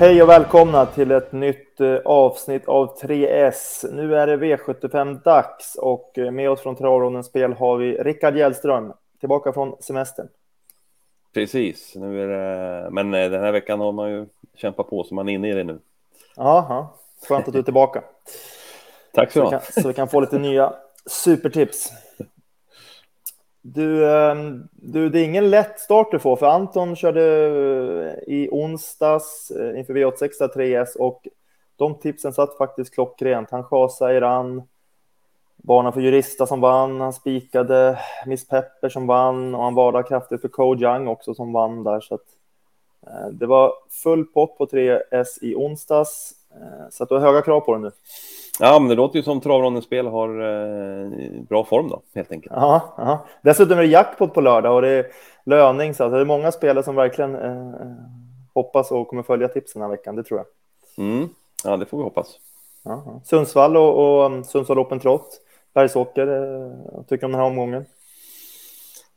Hej och välkomna till ett nytt eh, avsnitt av 3S. Nu är det V75-dags och eh, med oss från Travrådens spel har vi Rickard Hjellström, tillbaka från semestern. Precis, nu är det... men eh, den här veckan har man ju kämpat på så man är inne i det nu. Ja, skönt att du är tillbaka. Tack så mycket. Så vi kan få lite nya supertips. Du, ehm, du, det är ingen lätt start du får, för Anton körde eh, i onsdags eh, inför V86 3S och de tipsen satt faktiskt klockrent. Han chasade Iran, Barnen för Jurista som vann, han spikade Miss Pepper som vann och han varnade kraftigt för Ko Young också som vann där. Så att, eh, det var full pott på 3S i onsdags, så att du har höga krav på den nu. Ja, men det låter ju som Travrondens spel har eh, bra form då, helt enkelt. Ja, ja. Dessutom är det jackpot på lördag och det är löning, så alltså det är många spelare som verkligen eh, hoppas och kommer följa tipsen den här veckan, det tror jag. Mm. Ja, det får vi hoppas. Ja. Sundsvall och, och um, Sundsvall Open Trot, Bergsåker, eh, tycker om den här omgången?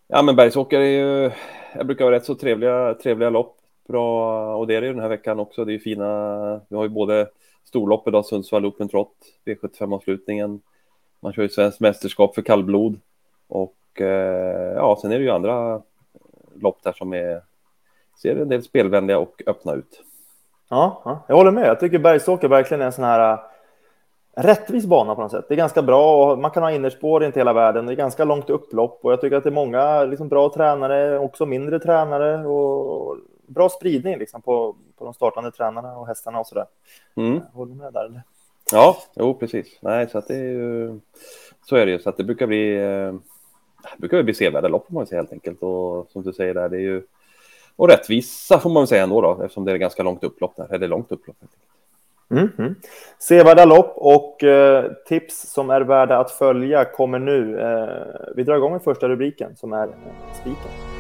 Ja, men Bergsåker är ju, jag brukar vara rätt så trevliga, trevliga lopp. Bra, och det är det ju den här veckan också. Det är fina, vi har ju både storloppet idag, Sundsvall Open Trot, V75-avslutningen. Man kör ju svenskt mästerskap för kallblod och eh, ja, sen är det ju andra lopp där som är, ser en del spelvänliga och öppna ut. Ja, ja, jag håller med. Jag tycker Bergsåker verkligen är en sån här eh, rättvis bana på något sätt. Det är ganska bra och man kan ha innerspår inte hela världen. Det är ganska långt upplopp och jag tycker att det är många liksom, bra tränare, också mindre tränare och bra spridning liksom, på, på de startande tränarna och hästarna och så där. Mm. Håller du med där? Eller? Ja, jo, precis. Nej, så att det är ju så är det ju så att det brukar bli. Eh, brukar bli sevärda lopp får man säga helt enkelt och som du säger där, det är ju och rättvisa får man väl säga ändå då, eftersom det är ganska långt upplopp där, eller långt upplopp. Mm -hmm. Sevärda lopp och eh, tips som är värda att följa kommer nu. Eh, vi drar igång med första rubriken som är eh, spiken.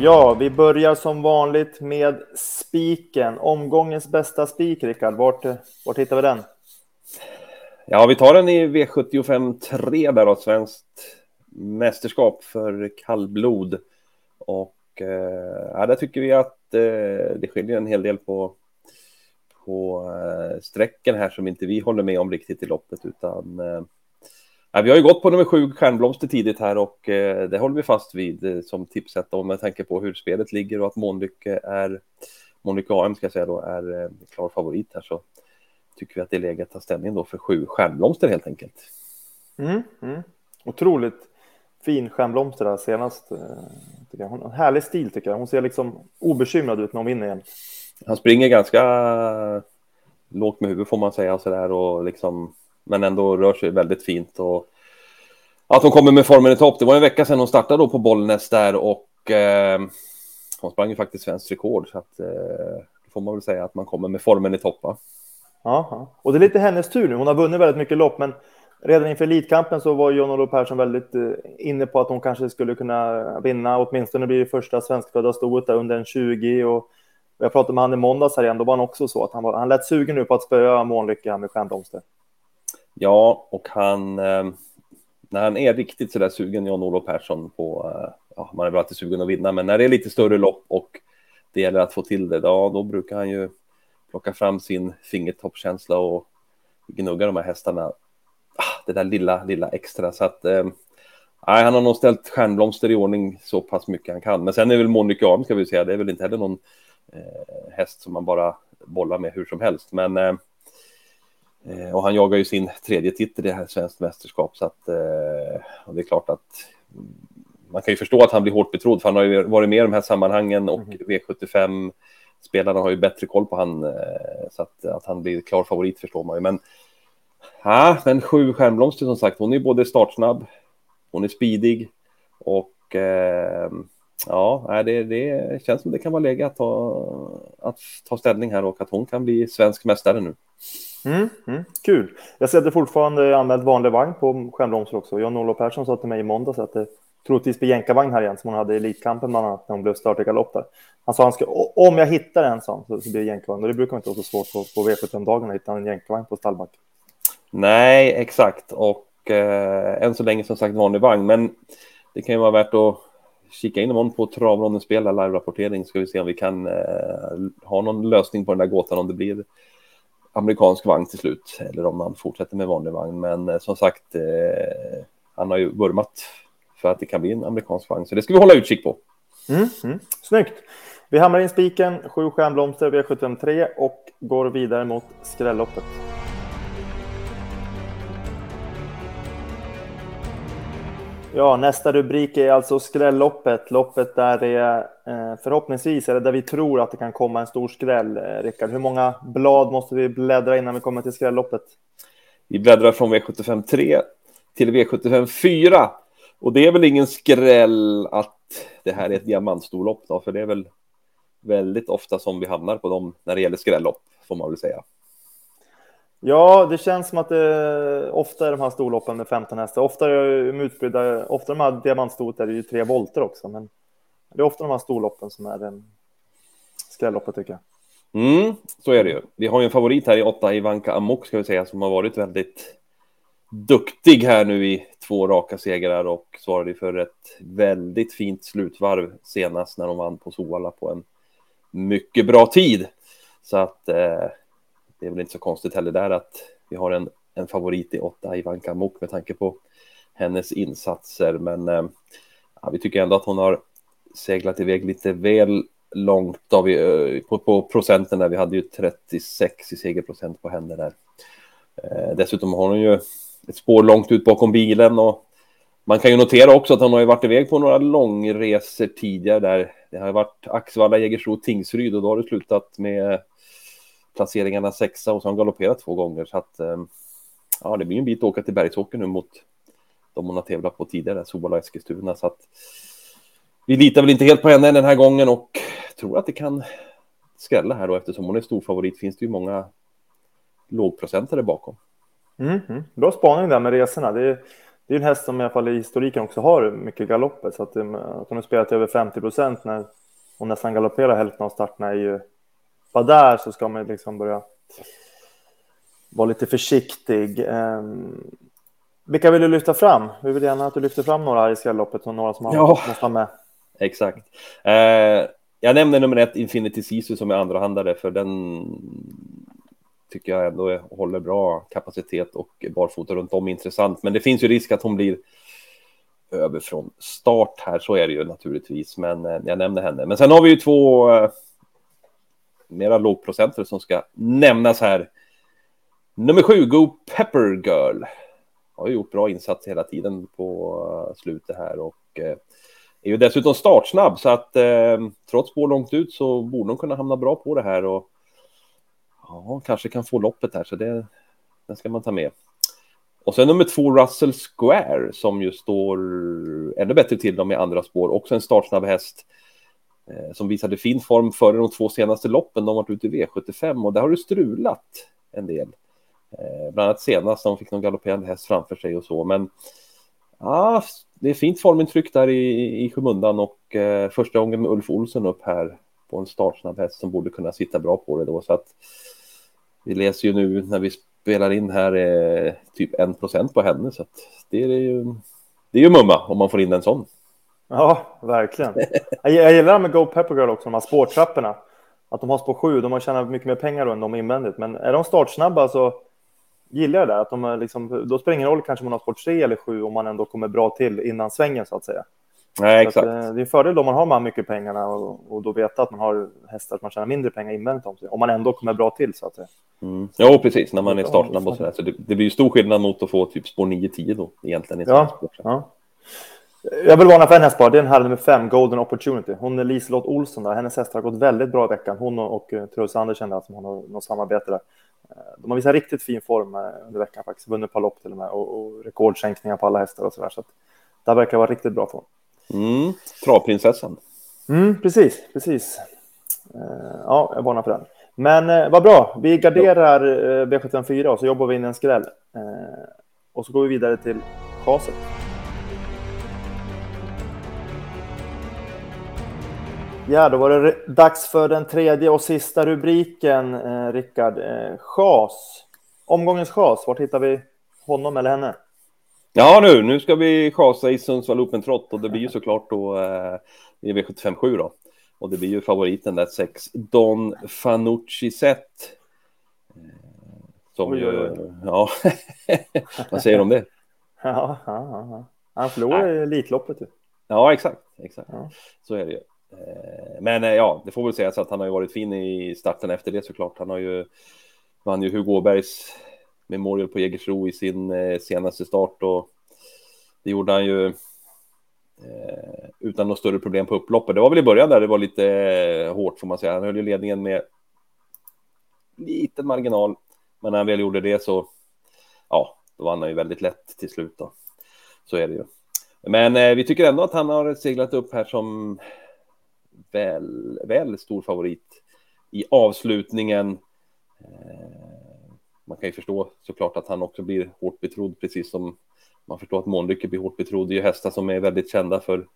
Ja, vi börjar som vanligt med spiken. Omgångens bästa spik, Rickard. Vart, vart hittar vi den? Ja, vi tar den i V75 3 där då, svenskt mästerskap för kallblod. Och eh, ja, där tycker vi att eh, det skiljer en hel del på, på eh, sträckan här som inte vi håller med om riktigt i loppet, utan eh, Ja, vi har ju gått på nummer sju stjärnblomster tidigt här och eh, det håller vi fast vid eh, som tipset och med tanke på hur spelet ligger och att Månlycke är Månlycke AM ska jag säga då är eh, klar favorit här så tycker vi att det är läge att ta ställning då för sju stjärnblomster helt enkelt. Mm, mm. Otroligt fin stjärnblomster där senast. Eh, tycker jag. Hon en härlig stil tycker jag. Hon ser liksom obekymrad ut när hon vinner igen. Han springer ganska lågt med huvudet får man säga så där och liksom men ändå rör sig väldigt fint och att hon kommer med formen i topp. Det var en vecka sedan hon startade då på Bollnäs där och eh, hon sprang ju faktiskt svenskt rekord så att eh, då får man väl säga att man kommer med formen i topp. Va? Ja, och det är lite hennes tur nu. Hon har vunnit väldigt mycket lopp, men redan inför elitkampen så var John-Olof Persson väldigt eh, inne på att hon kanske skulle kunna vinna, åtminstone bli det första svenskfödda stoet där under en 20 och jag pratade med han i måndags här igen, då var han också så att han, var, han lät sugen nu på att spöa Månlycke med stjärnblomster. Ja, och han, eh, när han är riktigt så där sugen, Jan-Olof Persson, på, eh, ja, man är väl alltid sugen att vinna, men när det är lite större lopp och det gäller att få till det, ja, då brukar han ju plocka fram sin fingertoppkänsla och gnugga de här hästarna. Ah, det där lilla, lilla extra, så att eh, Nej, han har nog ställt stjärnblomster i ordning så pass mycket han kan. Men sen är väl Monica Arm, ska vi säga, det är väl inte heller någon eh, häst som man bara bollar med hur som helst. Men Eh, och han jagar ju sin tredje titel i det här svenskt mästerskap så att eh, det är klart att man kan ju förstå att han blir hårt betrodd för han har ju varit med i de här sammanhangen och mm. V75 spelarna har ju bättre koll på han eh, så att, att han blir klar favorit förstår man ju. Men ja, men sju stjärnblomster som sagt. Hon är både startsnabb, hon är speedig och eh, ja, det, det känns som det kan vara läge att ta, att ta ställning här och att hon kan bli svensk mästare nu. Mm, mm, kul. Jag ser att det fortfarande anmält vanlig vagn på skärmbromsar också. Jan-Olof Persson sa till mig i måndags att det troligtvis blir jänkarvagn här igen som hon hade i Elitkampen bland annat när hon blev start i galopp där. Han sa han ska, om jag hittar en sån så, så blir det jänkarvagn och det brukar inte vara så svårt på, på V75-dagarna att hitta en jänkarvagn på stallback. Nej, exakt och eh, än så länge som sagt vanlig vagn, men det kan ju vara värt att kika in imorgon på Travrondens spel, live-rapportering, ska vi se om vi kan eh, ha någon lösning på den där gåtan om det blir amerikansk vagn till slut eller om man fortsätter med vanlig vagn. Men eh, som sagt, eh, han har ju vurmat för att det kan bli en amerikansk vagn, så det ska vi hålla utkik på. Mm, mm. Snyggt! Vi hamnar in spiken, sju stjärnblomster V753 och går vidare mot skrälloppet. Ja, nästa rubrik är alltså skrälloppet. Loppet där det är eh, förhoppningsvis, eller där vi tror att det kan komma en stor skräll. Eh, Rickard, hur många blad måste vi bläddra innan vi kommer till skrälloppet? Vi bläddrar från V75 3 till V75 4. Och det är väl ingen skräll att det här är ett diamantstorlopp då, för det är väl väldigt ofta som vi hamnar på dem när det gäller skrällopp, får man väl säga. Ja, det känns som att det ofta är de här storloppen med 15 hästar. Ofta är de utspridda, ofta de här diamantstoet är det ju tre volter också, men det är ofta de här storloppen som är den skrälloppet tycker jag. Mm, så är det ju. Vi har ju en favorit här i åtta, Ivanka Amok ska vi säga, som har varit väldigt duktig här nu i två raka segrar och svarade för ett väldigt fint slutvarv senast när de vann på Soala på en mycket bra tid. Så att eh, det är väl inte så konstigt heller där att vi har en, en favorit i åtta, Ivanka Amok med tanke på hennes insatser. Men eh, ja, vi tycker ändå att hon har seglat iväg lite väl långt av, eh, på, på procenten där. Vi hade ju 36 i segerprocent på henne där. Eh, dessutom har hon ju ett spår långt ut bakom bilen och man kan ju notera också att hon har ju varit iväg på några långresor tidigare där. Det har varit Axvalla, Jägersro, Tingsryd och då har det slutat med placeringarna sexa och så har hon galopperat två gånger. Så att eh, ja, det blir en bit att åka till Bergsåker nu mot de hon har tävlat på tidigare, Sobala och Eskilstuna. Så att vi litar väl inte helt på henne den här gången och tror att det kan skrälla här då eftersom hon är stor favorit finns det ju många lågprocentare bakom. Mm, mm. Bra spaning där med resorna. Det är, det är en häst som i alla fall i historiken också har mycket galopper så att, att hon har spelat över 50 procent när hon nästan galopperar hälften av starterna är ju vara där så ska man liksom börja vara lite försiktig. Um, vilka vill du lyfta fram? Vi vill gärna att du lyfter fram några i skrälloppet och några som ja, måste ha med. Exakt. Eh, jag nämner nummer ett, Infinity Sisu som är andrahandare, för den tycker jag ändå är, håller bra kapacitet och barfota runt om intressant. Men det finns ju risk att hon blir över från start här, så är det ju naturligtvis. Men eh, jag nämner henne. Men sen har vi ju två eh, mera lågprocentare som ska nämnas här. Nummer sju, Go Pepper Girl. Har gjort bra insats hela tiden på eh, slutet här och eh, är ju dessutom startsnabb så att eh, trots spår långt ut så borde de kunna hamna bra på det här och ja, kanske kan få loppet här så det, den ska man ta med. Och sen nummer två, Russell Square, som ju står ännu bättre till dem i andra spår. Också en startsnabb häst. Eh, som visade fin form före de två senaste loppen. De varit ute i V75 och där har det strulat en del. Eh, bland annat senast de fick någon galopperande häst framför sig och så. Men ja, det är fint formintryck där i, i skymundan och eh, första gången med Ulf Olsson upp här på en startsnabb häst som borde kunna sitta bra på det då. Så att vi läser ju nu när vi spelar in här eh, typ en procent på henne så att det är ju. Det är ju mumma om man får in en sån. Ja, verkligen. Jag, jag gillar det med Go Pepper Girl också, de här spårtrapporna. Att de har spår sju, de har tjänat mycket mer pengar än de invändigt. Men är de startsnabba så gillar jag det. Att de liksom, då spelar det ingen roll kanske man har spår tre eller sju om man ändå kommer bra till innan svängen så att säga. Nej, exakt. Att, eh, det är en fördel om man har man mycket pengarna och, och då vet att man har hästar att man tjänar mindre pengar invändigt om sig. Om man ändå kommer bra till så att säga. Mm. Ja, precis. När man är startsnabb och sådär. Så det, det blir ju stor skillnad mot att få typ spår 9-10 då egentligen. I ja, ja. Jag vill varna för en häst bara. Det är en herre nummer fem, Golden Opportunity. Hon är Liselott Olsson där. Hennes hästar har gått väldigt bra i veckan. Hon och, och eh, Truls Andersen där, som har något samarbete där. Eh, de har visat riktigt fin form eh, under veckan faktiskt. Vunnit ett par lopp till och med och, och rekordsänkningar på alla hästar och så där. Så det verkar vara riktigt bra form. Mm, travprinsessan. Mm, precis, precis. Ja, jag varnar för den. Men vad bra. Vi garderar B754 och så jobbar vi in en skräll. Och så går vi vidare till chaset. Ja, då var det dags för den tredje och sista rubriken, eh, Rickard. Eh, chas. Omgångens chas, var hittar vi honom eller henne? Ja, nu, nu ska vi chasa i Sundsvall Open Trot och det blir ju såklart då eh, i V757 då. Och det blir ju favoriten där, sex Don Fanucci Set. Eh, som oj, ju, oj, oj. ja, vad säger du om det? Ja, ja, ja. han förlorade Elitloppet ju. Ja, exakt, exakt. Ja. Så är det ju. Eh, men eh, ja, det får väl sägas att han har ju varit fin i starten efter det såklart. Han har ju vann ju Hugo Åbergs Memorial på Jägersro i sin eh, senaste start och det gjorde han ju utan något större problem på upploppet. Det var väl i början där det var lite hårt får man säga. Han höll ju ledningen med liten marginal, men när han väl gjorde det så ja, då vann han ju väldigt lätt till slut då. Så är det ju. Men eh, vi tycker ändå att han har seglat upp här som väl, väl stor favorit i avslutningen. Eh, man kan ju förstå såklart att han också blir hårt betrodd, precis som man förstår att Månlycke blir hårt betrodd. Det är ju hästar som är väldigt kända för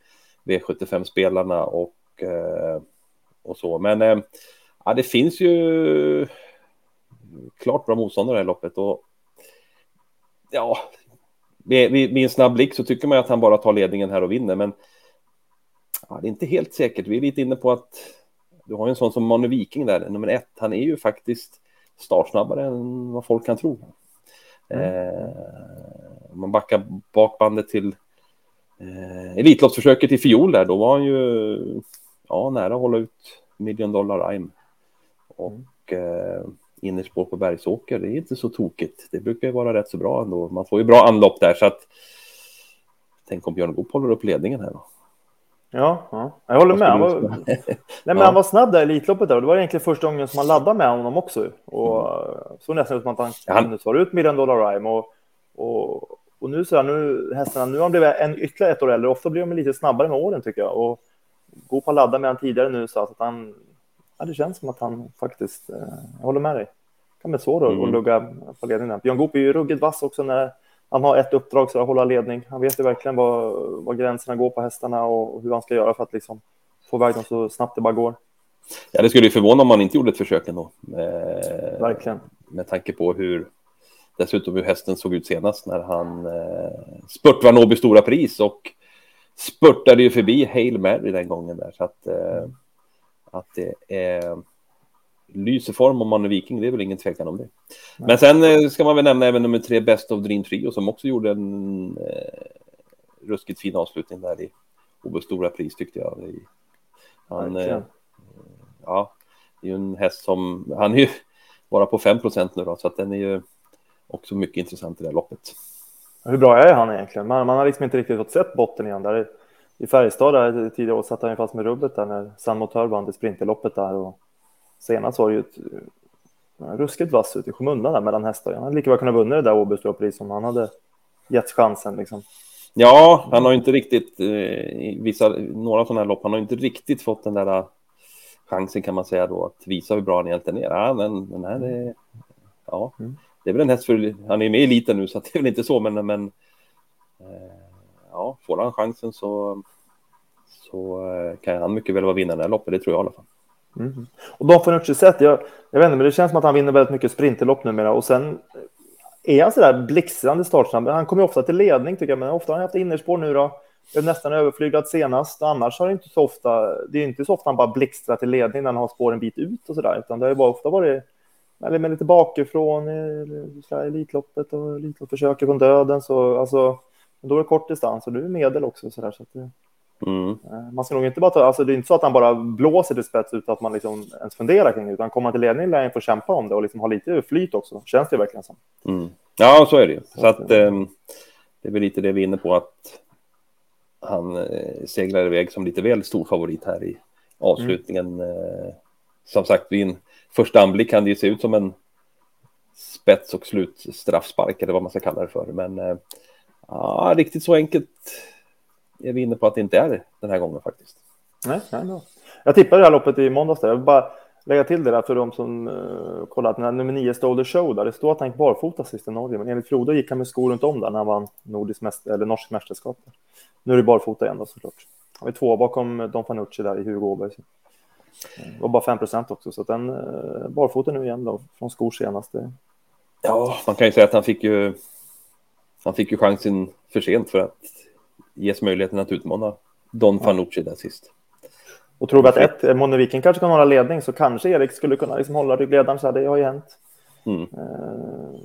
V75-spelarna och, eh, och så. Men eh, ja, det finns ju klart bra motståndare i det här loppet och ja, vid, vid, vid en snabb blick så tycker man att han bara tar ledningen här och vinner, men ja, det är inte helt säkert. Vi är lite inne på att du har en sån som Manu Viking där, nummer ett. Han är ju faktiskt startsnabbare än vad folk kan tro. Mm. Eh, man backar bakbandet till eh, Elitloppsförsöket i fiol där, då var han ju ja, nära att hålla ut Million Dollar Rhyme. Och eh, innerspår på Bergsåker, det är inte så tokigt. Det brukar ju vara rätt så bra ändå. Man får ju bra anlopp där så att tänk om Björn Goop håller upp ledningen här då. Ja, ja, jag håller med. Han var, nej, men ja. han var snabb där i Elitloppet. Där. Det var egentligen första gången som man laddade med honom också. Och mm. så nästan ut som att han ja, kunde svara ut Million Dollar Rhyme. Och, och, och nu så här, nu hästarna, nu har han blivit en, ytterligare ett år äldre. Ofta blir de lite snabbare med åren tycker jag. Och gå på ladda med honom tidigare nu så att han, ja, det känns som att han faktiskt, eh, jag håller med dig. Kan bli svårt mm. att lugga på ledningen. Björn Goop är ju ruggigt vass också när han har ett uppdrag så att hålla ledning. Han vet ju verkligen var, var gränserna går på hästarna och hur han ska göra för att liksom få iväg dem så snabbt det bara går. Ja, det skulle ju förvåna om man inte gjorde ett försök ändå. Eh, verkligen. Med tanke på hur dessutom hur hästen såg ut senast när han eh, spurtade Noby stora pris och spurtade ju förbi Hail Mary den gången där så att eh, att det är lyseform om man är viking, det är väl ingen tvekan om det. Nej. Men sen eh, ska man väl nämna även nummer tre, Best of Dream Trio, som också gjorde en eh, ruskigt fin avslutning där i Obos stora pris tyckte jag. Han, eh, ja, det är ju en häst som, han är ju bara på 5% nu då, så att den är ju också mycket intressant i det här loppet. Hur bra är han egentligen? Man, man har liksom inte riktigt fått sett botten igen där. I Färjestad där tidigare år satt han ju fast med rubbet där när San Motör vann det sprinterloppet där och senast var det ju ett eh, ruskigt vass ut i skymundan där mellan hästar. Han hade lika väl kunnat vinna det där Åby pris om han hade getts chansen liksom. Ja, han har inte riktigt eh, vissa, några sådana här lopp, han har inte riktigt fått den där eh, chansen kan man säga då att visa hur bra han egentligen är. Ja, men den här är, ja, mm. det är väl en häst för, han är med i eliten nu så det är väl inte så, men, men ja, får han chansen så, så kan han mycket väl vara vinnare i det här loppet, det tror jag i alla fall. Mm. Och får Fanucci sett, jag, jag vet inte, men det känns som att han vinner väldigt mycket sprinterlopp numera och sen är han så där blixtrande startsnabb. Han kommer ofta till ledning tycker jag, men ofta har han haft innerspår nu då. Nästan överflyglat senast. Annars har det inte så ofta. Det är inte så ofta han bara blixtrar till ledning när han har spår en bit ut och sådär, utan det har ju bara ofta varit eller med lite bakifrån i Elitloppet och Elitloppsförsöket från döden så alltså. Då är det kort distans och du är medel också så där så att det, Mm. Eh, man ska nog inte bara ta, alltså det är inte så att han bara blåser till spets utan att man liksom ens funderar kring det, utan kommer man till ledning lär han få kämpa om det och liksom ha lite flyt också, känns det verkligen som. Mm. Ja, så är det ju. Så att eh, det är väl lite det vi är inne på att han eh, seglar iväg som lite väl stor favorit här i avslutningen. Mm. Eh, som sagt, vid en första anblick kan det ju se ut som en spets och slut straffspark eller vad man ska kalla det för, men ja, riktigt så enkelt är vi inne på att det inte är den här gången faktiskt. Nej, nej, nej. Jag tippade det här loppet i måndags. Där. Jag vill bara lägga till det där för de som uh, kollat. När nummer 9 Stole the Show, där det står att han gick barfota sist i Norge, men enligt Frodo gick han med skor runt om där när han vann nordisk mäst eller norsk mästerskap. Nu är det barfota igen då såklart. Han är två bakom Don Fanucci där i Hugo Åberg. Det var bara 5 procent också, så den uh, barfota nu igen då från skor senast. Ja, man kan ju säga att han fick ju han fick ju chansen för sent för att ges möjligheten att utmana Don Fanucci där sist. Och tror vi att ett, Moneviken kanske kan hålla ledning så kanske Erik skulle kunna liksom hålla ryggledaren. Så här, det har ju hänt. Mm. Eh,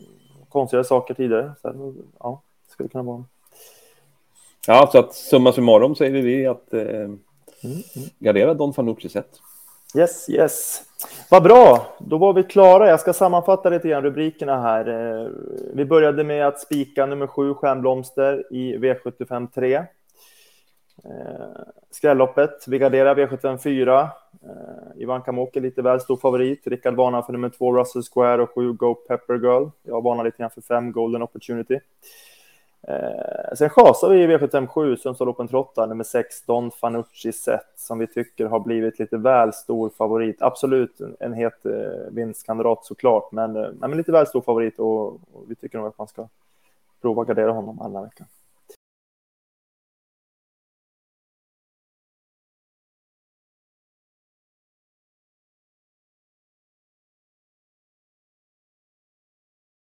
konstiga saker tidigare. Så här, ja, skulle kunna vara. Ja, så att summa summarum säger vi att eh, mm, mm. gardera Don Fanucci sett. Yes, yes. Vad bra, då var vi klara. Jag ska sammanfatta lite grann rubrikerna här. Eh, vi började med att spika nummer sju, Stjärnblomster, i V75 3. Eh, skrälloppet, vi garderar V75 4. Ivanka Ivan Kamoke lite väl stor favorit. Rickard varnar för nummer två, Russell Square och sju, Go Pepper Girl. Jag varnar lite grann för fem, Golden Opportunity. Eh, sen chasar vi i V757 Sundsvall Open Trotta nummer 16 Fanucci Set som vi tycker har blivit lite väl stor favorit. Absolut en het eh, vinstkandidat såklart, men, eh, men lite väl stor favorit och, och vi tycker nog att man ska prova att gardera honom alla veckan.